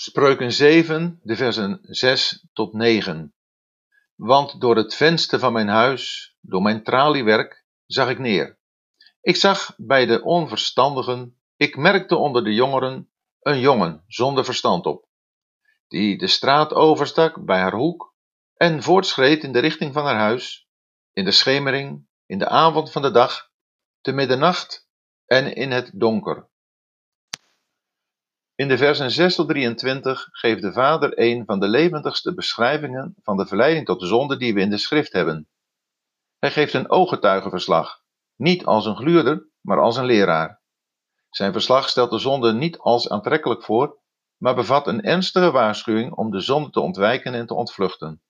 Spreuken 7, de versen 6 tot 9. Want door het venster van mijn huis, door mijn traliewerk, zag ik neer. Ik zag bij de onverstandigen, ik merkte onder de jongeren een jongen zonder verstand op, die de straat overstak bij haar hoek en voortschreed in de richting van haar huis, in de schemering, in de avond van de dag, te middernacht en in het donker. In de versen 6 tot 23 geeft de Vader een van de levendigste beschrijvingen van de verleiding tot de zonde die we in de schrift hebben. Hij geeft een ooggetuigenverslag, niet als een gluurder, maar als een leraar. Zijn verslag stelt de zonde niet als aantrekkelijk voor, maar bevat een ernstige waarschuwing om de zonde te ontwijken en te ontvluchten.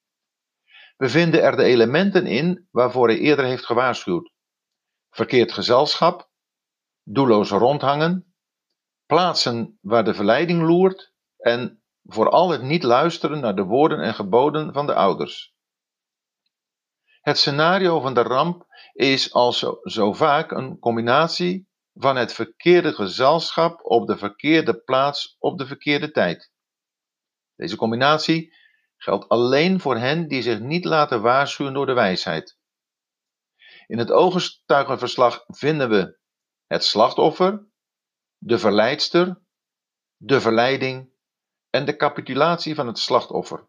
We vinden er de elementen in waarvoor hij eerder heeft gewaarschuwd: verkeerd gezelschap, doelloos rondhangen, plaatsen waar de verleiding loert en vooral het niet luisteren naar de woorden en geboden van de ouders. Het scenario van de ramp is als zo, zo vaak een combinatie van het verkeerde gezelschap op de verkeerde plaats op de verkeerde tijd. Deze combinatie geldt alleen voor hen die zich niet laten waarschuwen door de wijsheid. In het ooggetuigenverslag vinden we het slachtoffer, de verleidster, de verleiding en de capitulatie van het slachtoffer.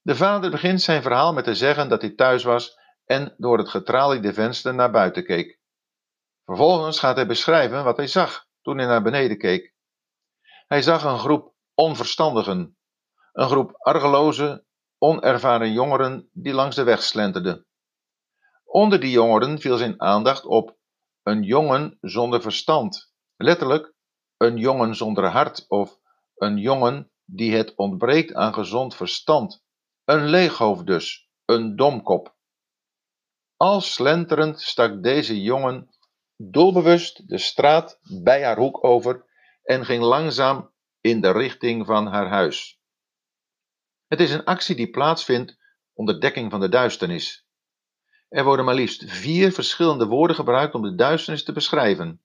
De vader begint zijn verhaal met te zeggen dat hij thuis was en door het getraliede venster naar buiten keek. Vervolgens gaat hij beschrijven wat hij zag toen hij naar beneden keek. Hij zag een groep onverstandigen, een groep argeloze, onervaren jongeren die langs de weg slenterden. Onder die jongeren viel zijn aandacht op een jongen zonder verstand, Letterlijk een jongen zonder hart of een jongen die het ontbreekt aan gezond verstand. Een leeghoofd dus, een domkop. Al slenterend stak deze jongen doelbewust de straat bij haar hoek over en ging langzaam in de richting van haar huis. Het is een actie die plaatsvindt onder dekking van de duisternis. Er worden maar liefst vier verschillende woorden gebruikt om de duisternis te beschrijven.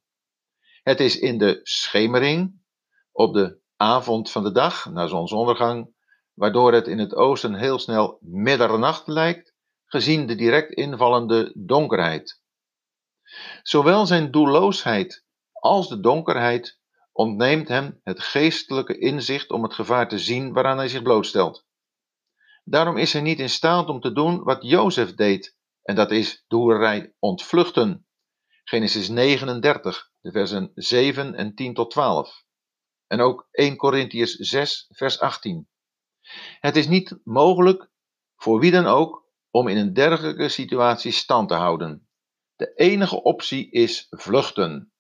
Het is in de schemering, op de avond van de dag, na zonsondergang, waardoor het in het oosten heel snel middernacht lijkt, gezien de direct invallende donkerheid. Zowel zijn doelloosheid als de donkerheid ontneemt hem het geestelijke inzicht om het gevaar te zien waaraan hij zich blootstelt. Daarom is hij niet in staat om te doen wat Jozef deed, en dat is de ontvluchten. Genesis 39, de versen 7 en 10 tot 12. En ook 1 Corinthians 6, vers 18. Het is niet mogelijk voor wie dan ook om in een dergelijke situatie stand te houden. De enige optie is vluchten.